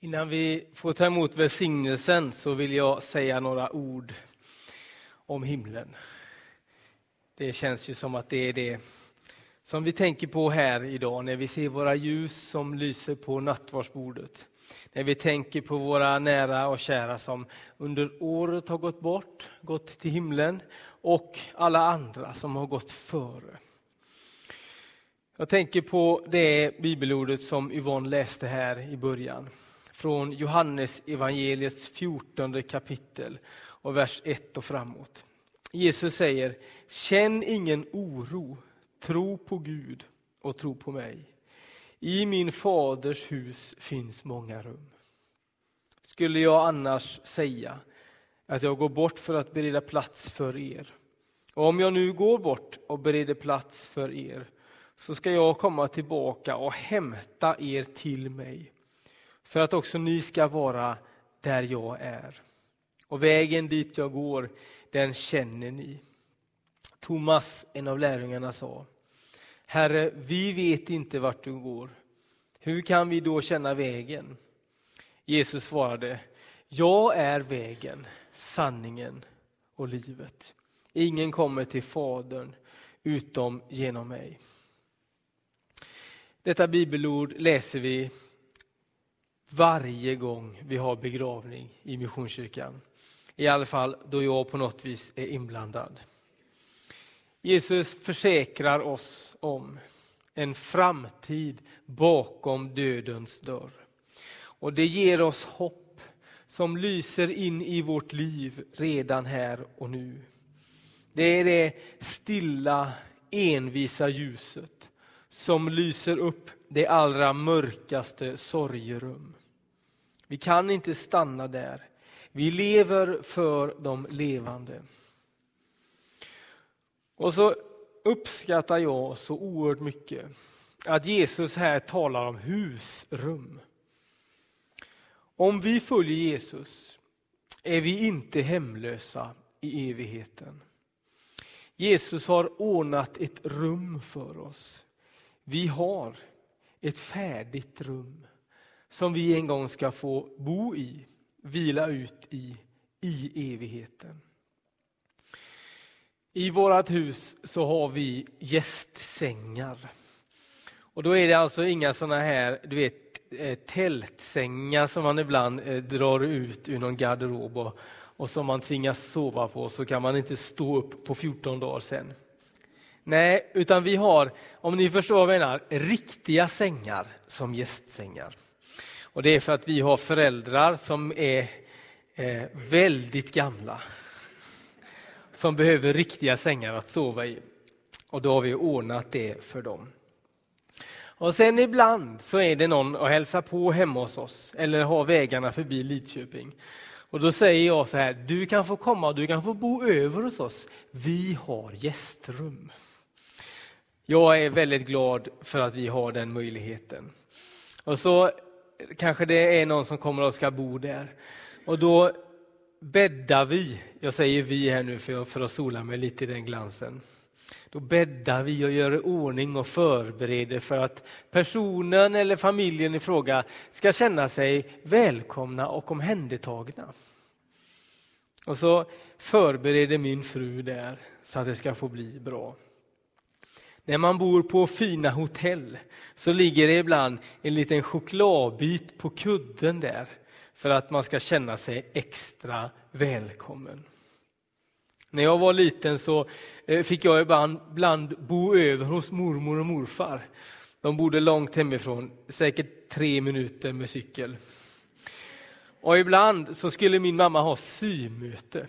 Innan vi får ta emot välsignelsen så vill jag säga några ord om himlen. Det känns ju som att det är det som vi tänker på här idag när vi ser våra ljus som lyser på nattvardsbordet. När vi tänker på våra nära och kära som under året har gått bort, gått till himlen och alla andra som har gått före. Jag tänker på det bibelordet som Yvonne läste här i början från Johannes evangeliets 14 kapitel och vers 1 och framåt. Jesus säger, känn ingen oro, tro på Gud och tro på mig. I min faders hus finns många rum. Skulle jag annars säga att jag går bort för att bereda plats för er, och om jag nu går bort och bereder plats för er, så ska jag komma tillbaka och hämta er till mig för att också ni ska vara där jag är. Och vägen dit jag går, den känner ni. Thomas, en av lärjungarna, sa Herre, vi vet inte vart du går. Hur kan vi då känna vägen? Jesus svarade, jag är vägen, sanningen och livet. Ingen kommer till Fadern utom genom mig. Detta bibelord läser vi varje gång vi har begravning i Missionskyrkan. I alla fall då jag på något vis är inblandad. Jesus försäkrar oss om en framtid bakom dödens dörr. Och det ger oss hopp som lyser in i vårt liv redan här och nu. Det är det stilla, envisa ljuset som lyser upp det allra mörkaste sorgerum. Vi kan inte stanna där. Vi lever för de levande. Och så uppskattar jag så oerhört mycket att Jesus här talar om husrum. Om vi följer Jesus är vi inte hemlösa i evigheten. Jesus har ordnat ett rum för oss. Vi har ett färdigt rum som vi en gång ska få bo i, vila ut i, i evigheten. I vårt hus så har vi gästsängar. Och då är det alltså inga såna här, du vet, eh, tältsängar som man ibland eh, drar ut ur någon garderob och, och som man tvingas sova på, så kan man inte stå upp på 14 dagar sen. Nej, utan vi har, om ni förstår vad jag menar, riktiga sängar som gästsängar. Och det är för att vi har föräldrar som är eh, väldigt gamla. Som behöver riktiga sängar att sova i. Och då har vi ordnat det för dem. Och sen ibland så är det någon och hälsar på hemma hos oss eller har vägarna förbi Lidköping. Och då säger jag så här, du kan få komma och du kan få bo över hos oss. Vi har gästrum. Jag är väldigt glad för att vi har den möjligheten. Och så kanske det är någon som kommer och ska bo där. Och då bäddar vi, jag säger vi här nu för, för att sola mig lite i den glansen. Då bäddar vi och gör ordning och förbereder för att personen eller familjen i fråga ska känna sig välkomna och omhändertagna. Och så förbereder min fru där så att det ska få bli bra. När man bor på fina hotell så ligger det ibland en liten chokladbit på kudden där för att man ska känna sig extra välkommen. När jag var liten så eh, fick jag ibland bo över hos mormor och morfar. De bodde långt hemifrån, säkert tre minuter med cykel. Och ibland så skulle min mamma ha symöte.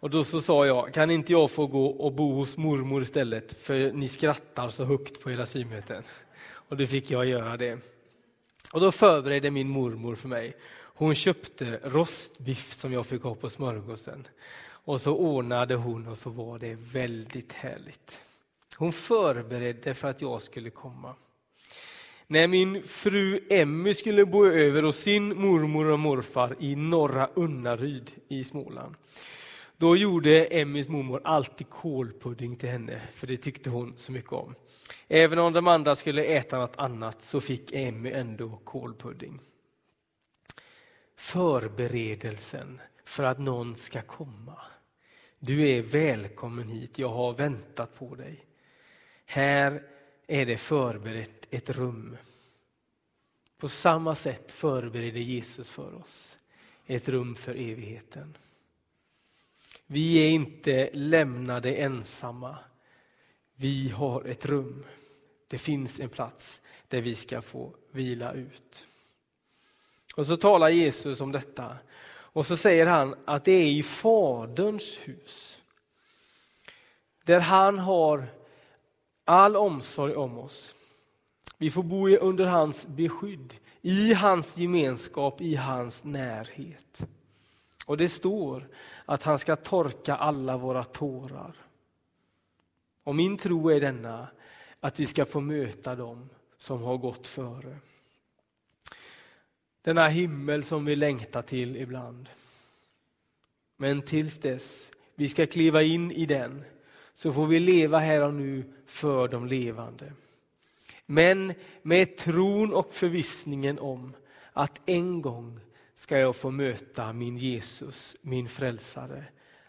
Och då så sa jag, kan inte jag få gå och bo hos mormor istället, för ni skrattar så högt på era symöten. Och då fick jag göra det. Och då förberedde min mormor för mig. Hon köpte rostbiff som jag fick ha på smörgåsen. Och så ordnade hon och så var det väldigt härligt. Hon förberedde för att jag skulle komma. När min fru Emmy skulle bo över hos sin mormor och morfar i norra Unnaryd i Småland då gjorde Emmys mormor alltid kolpudding till henne, för det tyckte hon så mycket om. Även om de andra skulle äta något annat så fick Emmy ändå kolpudding. förberedelsen för att någon ska komma. Du är välkommen hit, jag har väntat på dig. Här är det förberett ett rum. På samma sätt förbereder Jesus för oss ett rum för evigheten. Vi är inte lämnade ensamma. Vi har ett rum. Det finns en plats där vi ska få vila ut. Och så talar Jesus om detta. Och så säger han att det är i Faderns hus. Där han har all omsorg om oss. Vi får bo under hans beskydd, i hans gemenskap, i hans närhet. Och det står att han ska torka alla våra tårar. Och min tro är denna, att vi ska få möta dem som har gått före. Denna himmel som vi längtar till ibland. Men tills dess vi ska kliva in i den så får vi leva här och nu för de levande. Men med tron och förvissningen om att en gång ska jag få möta min Jesus, min frälsare,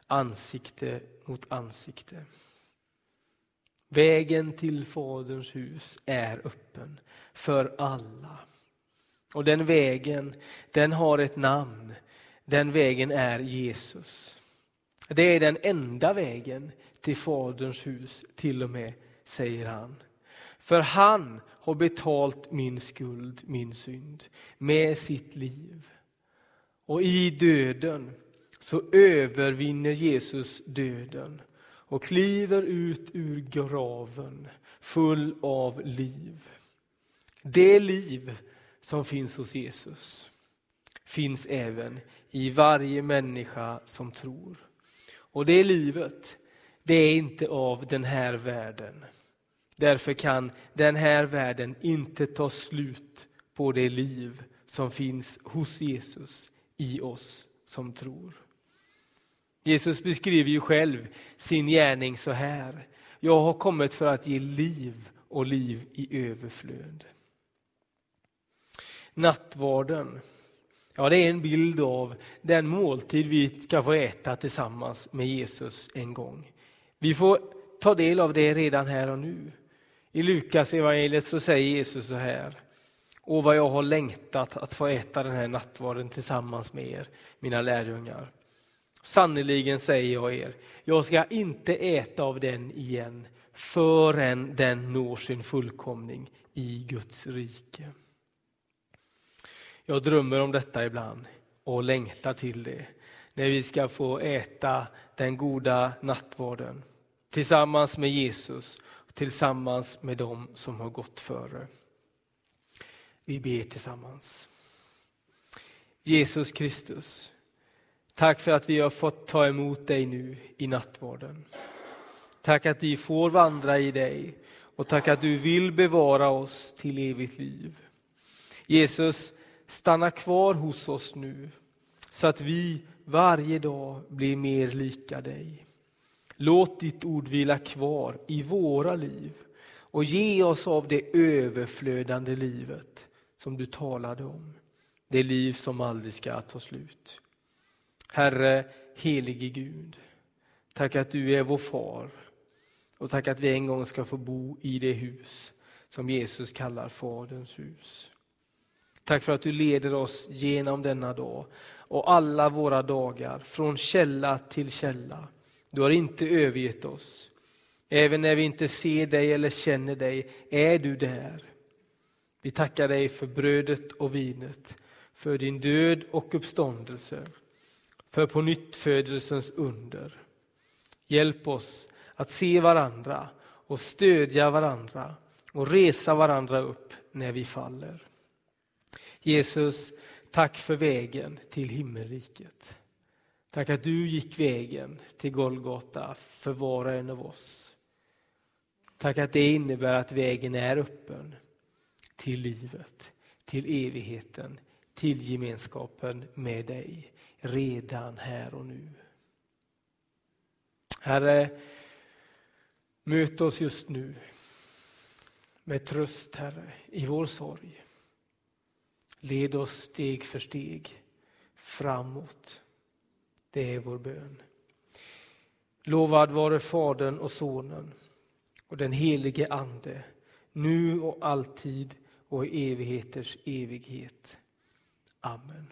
ansikte mot ansikte. Vägen till Faderns hus är öppen för alla. Och den vägen, den har ett namn. Den vägen är Jesus. Det är den enda vägen till Faderns hus, till och med, säger han. För han har betalt min skuld, min synd, med sitt liv. Och i döden så övervinner Jesus döden och kliver ut ur graven full av liv. Det liv som finns hos Jesus finns även i varje människa som tror. Och det livet, det är inte av den här världen. Därför kan den här världen inte ta slut på det liv som finns hos Jesus i oss som tror. Jesus beskriver ju själv sin gärning så här. Jag har kommit för att ge liv och liv i överflöd. Nattvarden, ja det är en bild av den måltid vi ska få äta tillsammans med Jesus en gång. Vi får ta del av det redan här och nu. I Lukas evangeliet så säger Jesus så här. Åh, vad jag har längtat att få äta den här nattvarden tillsammans med er, mina lärjungar. Sannerligen säger jag er, jag ska inte äta av den igen förrän den når sin fullkomning i Guds rike. Jag drömmer om detta ibland och längtar till det. När vi ska få äta den goda nattvarden tillsammans med Jesus, tillsammans med dem som har gått före. Vi ber tillsammans. Jesus Kristus, tack för att vi har fått ta emot dig nu i nattvarden. Tack att vi får vandra i dig och tack att du vill bevara oss till evigt liv. Jesus, stanna kvar hos oss nu så att vi varje dag blir mer lika dig. Låt ditt ord vila kvar i våra liv och ge oss av det överflödande livet som du talade om. Det liv som aldrig ska ta slut. Herre, helige Gud, tack att du är vår far och tack att vi en gång ska få bo i det hus som Jesus kallar Faderns hus. Tack för att du leder oss genom denna dag och alla våra dagar från källa till källa. Du har inte övergett oss. Även när vi inte ser dig eller känner dig är du där. Vi tackar dig för brödet och vinet, för din död och uppståndelse, för på nyttfödelsens under. Hjälp oss att se varandra och stödja varandra och resa varandra upp när vi faller. Jesus, tack för vägen till himmelriket. Tack att du gick vägen till Golgata för var och en av oss. Tack att det innebär att vägen är öppen till livet, till evigheten, till gemenskapen med dig redan här och nu. Herre, möt oss just nu med tröst, Herre, i vår sorg. Led oss steg för steg framåt. Det är vår bön. Lovad vare Fadern och Sonen och den helige Ande, nu och alltid och i evigheters evighet. Amen.